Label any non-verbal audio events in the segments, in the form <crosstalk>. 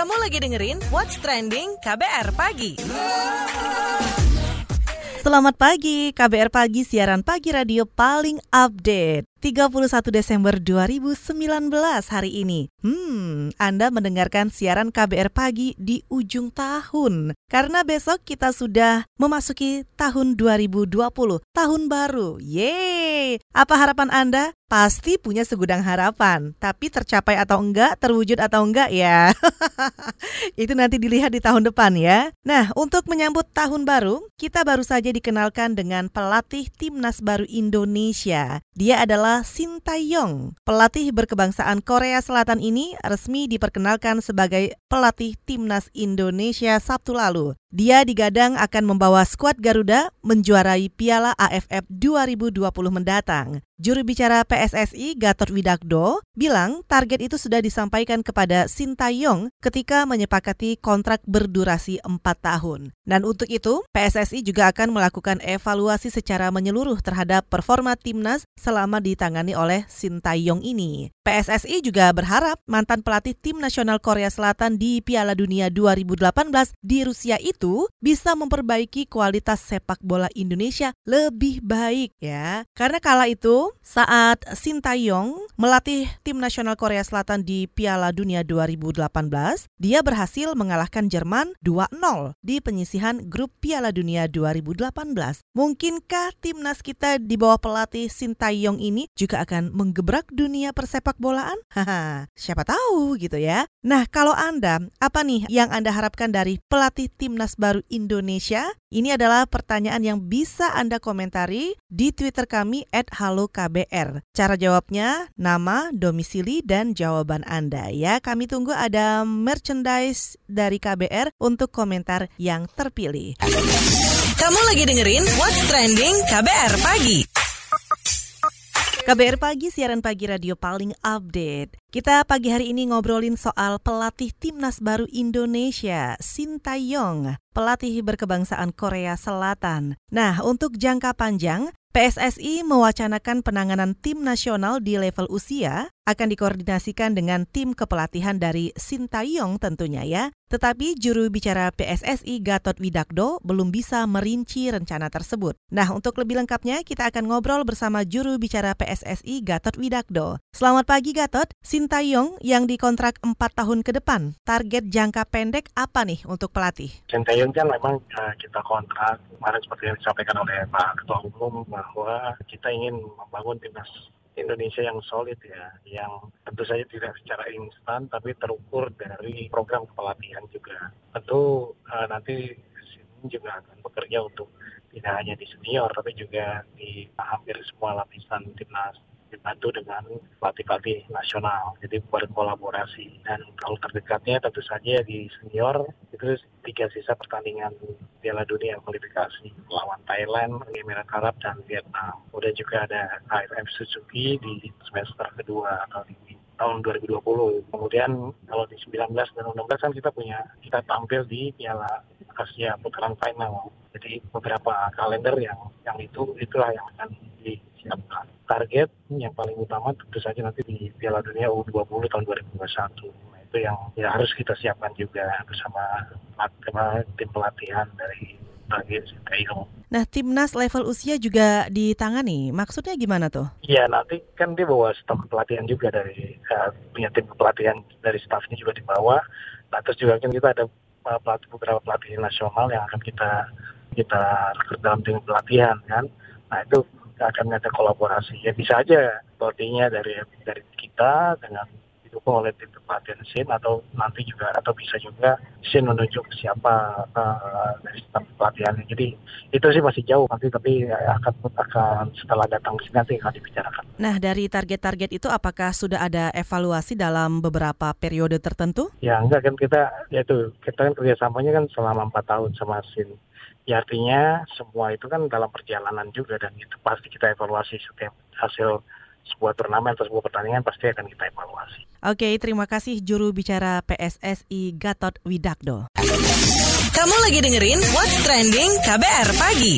Kamu lagi dengerin What's Trending KBR Pagi. Selamat pagi, KBR Pagi, siaran pagi radio paling update. 31 Desember 2019 hari ini. Hmm, Anda mendengarkan siaran KBR Pagi di ujung tahun. Karena besok kita sudah memasuki tahun 2020, tahun baru. Yeay! Apa harapan Anda? Pasti punya segudang harapan, tapi tercapai atau enggak, terwujud atau enggak ya. <laughs> Itu nanti dilihat di tahun depan ya. Nah, untuk menyambut tahun baru, kita baru saja dikenalkan dengan pelatih timnas baru Indonesia. Dia adalah Shin Tae-yong. Pelatih berkebangsaan Korea Selatan ini resmi diperkenalkan sebagai pelatih timnas Indonesia Sabtu lalu. Dia digadang akan membawa skuad Garuda menjuarai Piala AFF 2020 mendatang. Juru bicara PSSI Gatot Widakdo bilang target itu sudah disampaikan kepada Sintayong ketika menyepakati kontrak berdurasi 4 tahun. Dan untuk itu, PSSI juga akan melakukan evaluasi secara menyeluruh terhadap performa timnas selama ditangani oleh Sintayong ini. PSSI juga berharap mantan pelatih tim nasional Korea Selatan di Piala Dunia 2018 di Rusia itu bisa memperbaiki kualitas sepak bola Indonesia lebih baik ya. Karena kala itu saat Sintayong melatih tim nasional Korea Selatan di Piala Dunia 2018, dia berhasil mengalahkan Jerman 2-0 di penyisihan grup Piala Dunia 2018. Mungkinkah timnas kita di bawah pelatih Sintayong ini juga akan menggebrak dunia persepak bolaan? Haha, siapa tahu gitu ya. Nah, kalau Anda, apa nih yang Anda harapkan dari pelatih timnas baru Indonesia? Ini adalah pertanyaan yang bisa Anda komentari di Twitter kami @halokbr. Cara jawabnya nama, domisili dan jawaban Anda ya. Kami tunggu ada merchandise dari KBR untuk komentar yang terpilih. Kamu lagi dengerin What's Trending KBR Pagi. KBR Pagi, siaran pagi radio paling update. Kita pagi hari ini ngobrolin soal pelatih timnas baru Indonesia, Sintayong, pelatih berkebangsaan Korea Selatan. Nah, untuk jangka panjang, PSSI mewacanakan penanganan tim nasional di level usia akan dikoordinasikan dengan tim kepelatihan dari Sintayong tentunya ya. Tetapi juru bicara PSSI Gatot Widakdo belum bisa merinci rencana tersebut. Nah, untuk lebih lengkapnya kita akan ngobrol bersama juru bicara PSSI Gatot Widakdo. Selamat pagi Gatot, Sintayong yang dikontrak 4 tahun ke depan, target jangka pendek apa nih untuk pelatih? Sintayong kan memang uh, kita kontrak kemarin seperti yang disampaikan oleh Pak Ketua Umum bahwa kita ingin membangun timnas Indonesia yang solid ya, yang tentu saja tidak secara instan tapi terukur dari program kepelatihan juga. Tentu uh, nanti sini juga akan bekerja untuk tidak hanya di senior tapi juga di hampir semua lapisan timnas dibantu dengan pelatih-pelatih nasional. Jadi berkolaborasi dan kalau terdekatnya tentu saja di senior itu tiga sisa pertandingan Piala Dunia kualifikasi lawan Thailand, Emirat Arab dan Vietnam. Kemudian juga ada AFF Suzuki di semester kedua atau di tahun 2020. Kemudian kalau di 19 dan 16 kan kita punya kita tampil di Piala Asia putaran final. Jadi beberapa kalender yang yang itu itulah yang akan disiapkan. Target yang paling utama tentu saja nanti di Piala Dunia U20 tahun 2021 itu yang ya harus kita siapkan juga bersama tim pelatihan dari. Nah, timnas level usia juga ditangani. Maksudnya gimana tuh? Iya, nanti kan dia bawa staf pelatihan juga dari uh, punya tim pelatihan dari stafnya juga dibawa. Nah, terus juga kan kita ada uh, pelatih, beberapa pelatih nasional yang akan kita kita rekrut dalam tim pelatihan kan. Nah, itu akan ada kolaborasi. Ya bisa aja pelatihnya dari dari kita dengan didukung oleh tim pelatihan SIN atau nanti juga atau bisa juga SIN menunjuk siapa uh, dari staf pelatihannya. Jadi itu sih masih jauh nanti tapi akan akan setelah datang ke sini nanti akan dibicarakan. Nah dari target-target itu apakah sudah ada evaluasi dalam beberapa periode tertentu? Ya enggak kan kita ya itu kita kan kerjasamanya kan selama empat tahun sama SIN. Ya artinya semua itu kan dalam perjalanan juga dan itu pasti kita evaluasi setiap hasil sebuah turnamen atau sebuah pertandingan pasti akan kita evaluasi. Oke, terima kasih juru bicara PSSI Gatot Widakdo. Kamu lagi dengerin What's Trending KBR Pagi.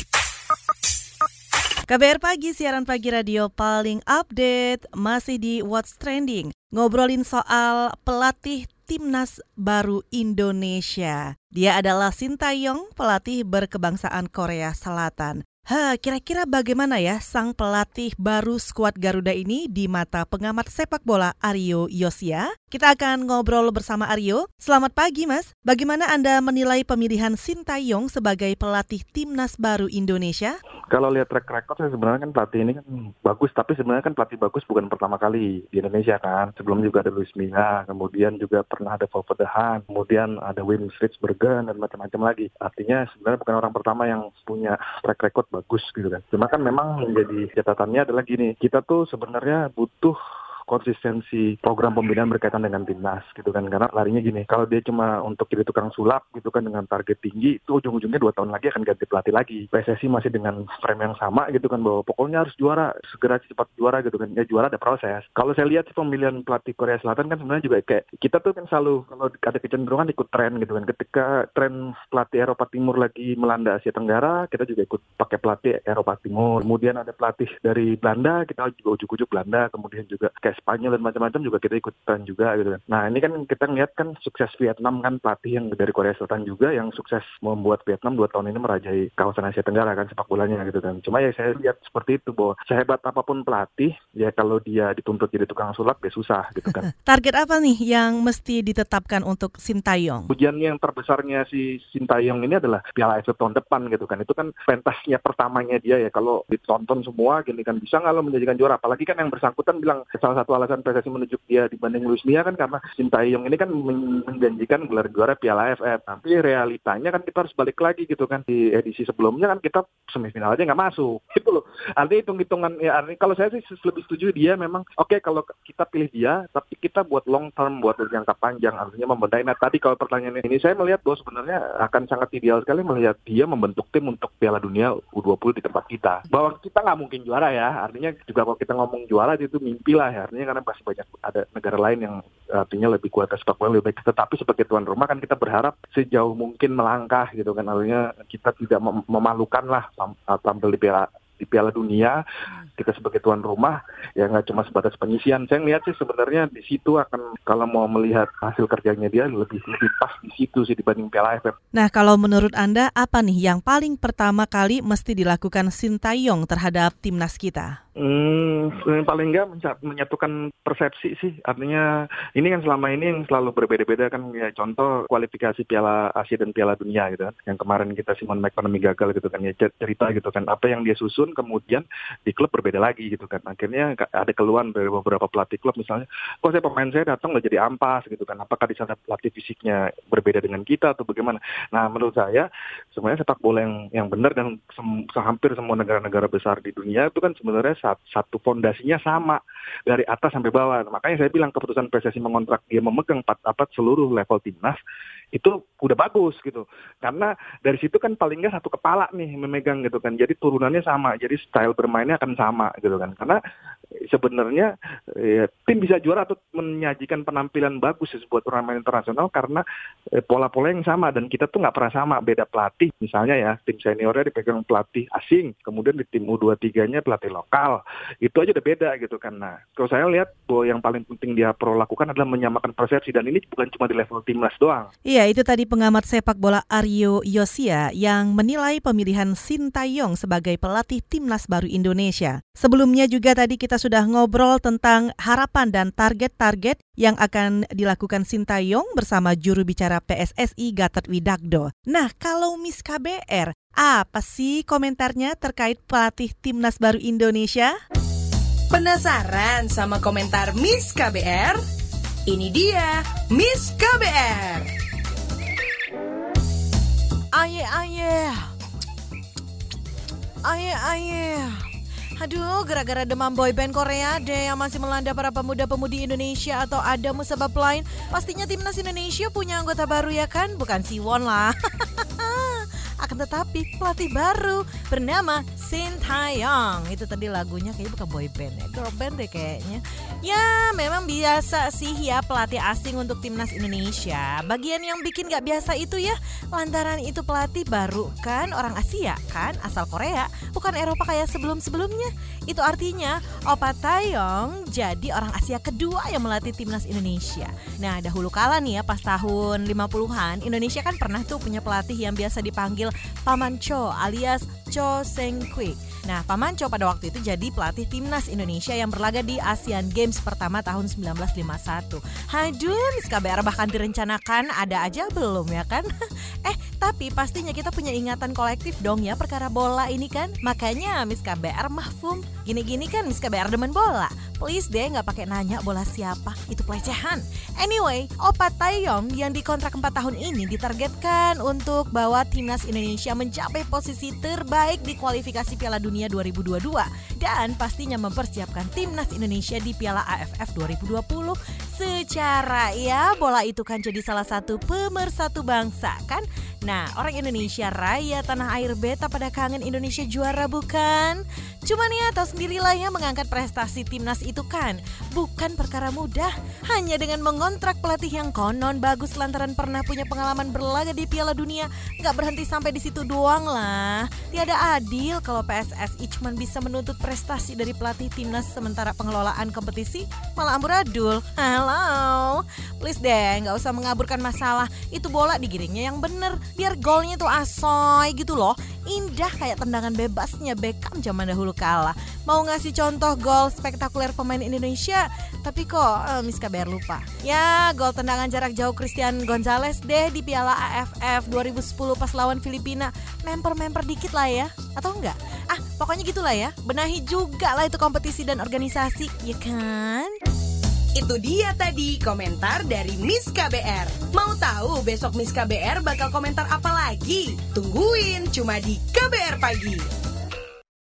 KBR Pagi, siaran pagi radio paling update, masih di What's Trending. Ngobrolin soal pelatih timnas baru Indonesia. Dia adalah Sintayong, pelatih berkebangsaan Korea Selatan. Ha, kira-kira bagaimana ya sang pelatih baru skuad Garuda ini di mata pengamat sepak bola Aryo Yosia? Kita akan ngobrol bersama Aryo. Selamat pagi Mas, bagaimana Anda menilai pemilihan Sintayong sebagai pelatih timnas baru Indonesia? Kalau lihat track record saya sebenarnya kan pelatih ini kan bagus, tapi sebenarnya kan pelatih bagus bukan pertama kali di Indonesia kan. Sebelum juga ada Luis Milla, kemudian juga pernah ada Volverdehan, kemudian ada Wim Bergen dan macam-macam lagi. Artinya sebenarnya bukan orang pertama yang punya track record bagus gitu kan. Cuma kan memang menjadi catatannya adalah gini, kita tuh sebenarnya butuh konsistensi program pembinaan berkaitan dengan timnas gitu kan. Karena larinya gini kalau dia cuma untuk jadi tukang sulap gitu kan dengan target tinggi itu ujung-ujungnya dua tahun lagi akan ganti pelatih lagi. PSSI masih dengan frame yang sama gitu kan bahwa pokoknya harus juara segera cepat juara gitu kan. Ya juara ada proses. Kalau saya lihat pemilihan pelatih Korea Selatan kan sebenarnya juga kayak kita tuh kan selalu kalau ada kecenderungan ikut tren gitu kan. Ketika tren pelatih Eropa Timur lagi melanda Asia Tenggara kita juga ikut pakai pelatih Eropa Timur. Kemudian ada pelatih dari Belanda kita juga ujuk-ujuk Belanda. Kemudian juga kayak kayak Spanyol dan macam-macam juga kita ikutan juga gitu kan. Nah ini kan kita ngeliat kan sukses Vietnam kan pelatih yang dari Korea Selatan juga yang sukses membuat Vietnam dua tahun ini merajai kawasan Asia Tenggara kan sepak bolanya gitu kan. Cuma ya saya lihat seperti itu bahwa sehebat apa pun pelatih ya kalau dia dituntut jadi tukang sulap ya susah gitu kan. <laughs> Target apa nih yang mesti ditetapkan untuk Sintayong? Ujiannya yang terbesarnya si Sintayong ini adalah Piala AFF tahun depan gitu kan. Itu kan pentasnya pertamanya dia ya kalau ditonton semua gini kan bisa nggak lo menjadikan juara. Apalagi kan yang bersangkutan bilang salah satu alasan PSSI menunjuk dia dibanding Luis Mia kan karena Sintayong ini kan menjanjikan gelar juara Piala AFF. Tapi realitanya kan kita harus balik lagi gitu kan di edisi sebelumnya kan kita semifinal aja nggak masuk <laughs> gitu loh. Artinya hitung-hitungan ya artinya kalau saya sih lebih setuju dia memang oke okay, kalau kita pilih dia tapi kita buat long term buat jangka panjang artinya membenahi. Nah tadi kalau pertanyaan ini saya melihat bahwa sebenarnya akan sangat ideal sekali melihat dia membentuk tim untuk Piala Dunia U20 di tempat kita. Bahwa kita nggak mungkin juara ya. Artinya juga kalau kita ngomong juara itu mimpi lah ya artinya karena pasti banyak ada negara lain yang artinya lebih kuat sepak bola lebih baik. Tetapi sebagai tuan rumah kan kita berharap sejauh mungkin melangkah gitu kan. Artinya kita tidak mem memalukan lah tampil di Piala di Piala Dunia kita sebagai tuan rumah ya nggak cuma sebatas penyisian saya ngeliat sih sebenarnya di situ akan kalau mau melihat hasil kerjanya dia lebih lebih pas di situ sih dibanding Piala AFF. Nah kalau menurut anda apa nih yang paling pertama kali mesti dilakukan Sintayong terhadap timnas kita? Hmm, paling enggak menyatukan persepsi sih. Artinya ini kan selama ini yang selalu berbeda-beda kan ya contoh kualifikasi Piala Asia dan Piala Dunia gitu kan. Yang kemarin kita Simon McManamy gagal gitu kan ya cerita gitu kan. Apa yang dia susun kemudian di klub berbeda lagi gitu kan. Akhirnya ada keluhan dari beberapa pelatih klub misalnya, kok saya pemain saya datang udah jadi ampas gitu kan. Apakah di sana pelatih fisiknya berbeda dengan kita atau bagaimana? Nah, menurut saya sebenarnya sepak bola yang yang benar dan sem hampir semua negara-negara besar di dunia itu kan sebenarnya satu fondasinya sama dari atas sampai bawah. Makanya saya bilang keputusan PSSI mengontrak dia memegang empat apa seluruh level timnas itu udah bagus gitu. Karena dari situ kan paling nggak satu kepala nih memegang gitu kan. Jadi turunannya sama, jadi style bermainnya akan sama gitu kan. Karena sebenarnya ya, tim bisa juara atau menyajikan penampilan bagus di sebuah turnamen internasional karena eh, pola-pola yang sama dan kita tuh nggak pernah sama. Beda pelatih misalnya ya, tim seniornya dipegang pelatih asing, kemudian di tim U23-nya pelatih lokal. Itu aja udah beda gitu kan. Nah, kalau saya lihat bahwa yang paling penting dia perlu lakukan adalah menyamakan persepsi dan ini bukan cuma di level timnas doang. Iya, Ya, itu tadi pengamat sepak bola Aryo Yosia yang menilai pemilihan Sintayong sebagai pelatih timnas baru Indonesia. Sebelumnya juga tadi kita sudah ngobrol tentang harapan dan target-target yang akan dilakukan Sintayong bersama juru bicara PSSI Gatot Widakdo. Nah, kalau Miss KBR, apa sih komentarnya terkait pelatih timnas baru Indonesia? Penasaran sama komentar Miss KBR? Ini dia Miss KBR. Aye aye. Aye aye. Aduh, gara-gara demam boyband Korea deh yang masih melanda para pemuda-pemudi Indonesia atau ada musabab lain, pastinya timnas Indonesia punya anggota baru ya kan? Bukan Siwon lah. <laughs> Akan tetapi pelatih baru bernama Sintayong. Itu tadi lagunya kayaknya bukan boy band ya, girl band deh kayaknya. Ya, memang biasa sih ya pelatih asing untuk timnas Indonesia. Bagian yang bikin gak biasa itu ya, lantaran itu pelatih baru kan orang Asia kan, asal Korea, bukan Eropa kayak sebelum-sebelumnya. Itu artinya Opa Taeyong jadi orang Asia kedua yang melatih timnas Indonesia. Nah, dahulu kala nih ya pas tahun 50-an, Indonesia kan pernah tuh punya pelatih yang biasa dipanggil Paman Cho alias Cho Seng Quick. Nah, Paman Cho pada waktu itu jadi pelatih timnas Indonesia yang berlaga di Asian Games pertama tahun 1951. Haduh, Miss KBR bahkan direncanakan ada aja belum ya kan? <laughs> eh, tapi pastinya kita punya ingatan kolektif dong ya perkara bola ini kan. Makanya Miss KBR mahfum. Gini-gini kan Miss KBR demen bola. Please deh nggak pakai nanya bola siapa, itu pelecehan. Anyway, Opa Taeyong yang dikontrak 4 tahun ini ditargetkan untuk bawa timnas Indonesia mencapai posisi terbaik di kualifikasi Piala Dunia 2022 dan pastinya mempersiapkan timnas Indonesia di Piala AFF 2020 secara ya bola itu kan jadi salah satu pemersatu bangsa kan Nah, orang Indonesia raya tanah air beta pada kangen Indonesia juara bukan? Cuman ya tahu sendirilah ya mengangkat prestasi timnas itu kan bukan perkara mudah. Hanya dengan mengontrak pelatih yang konon bagus lantaran pernah punya pengalaman berlaga di Piala Dunia, nggak berhenti sampai di situ doang lah. Tiada adil kalau PSSI cuma bisa menuntut prestasi dari pelatih timnas sementara pengelolaan kompetisi malah amburadul. <laughs> Halo, please deh nggak usah mengaburkan masalah. Itu bola digiringnya yang bener biar golnya tuh asoy gitu loh. Indah kayak tendangan bebasnya Beckham zaman dahulu kala. Mau ngasih contoh gol spektakuler pemain Indonesia, tapi kok uh, Miss KBR lupa. Ya, gol tendangan jarak jauh Christian Gonzalez deh di Piala AFF 2010 pas lawan Filipina. Memper-memper dikit lah ya, atau enggak? Pokoknya gitulah ya. Benahi juga lah itu kompetisi dan organisasi, ya kan? Itu dia tadi komentar dari Miss KBR. Mau tahu besok Miss KBR bakal komentar apa lagi? Tungguin cuma di KBR Pagi.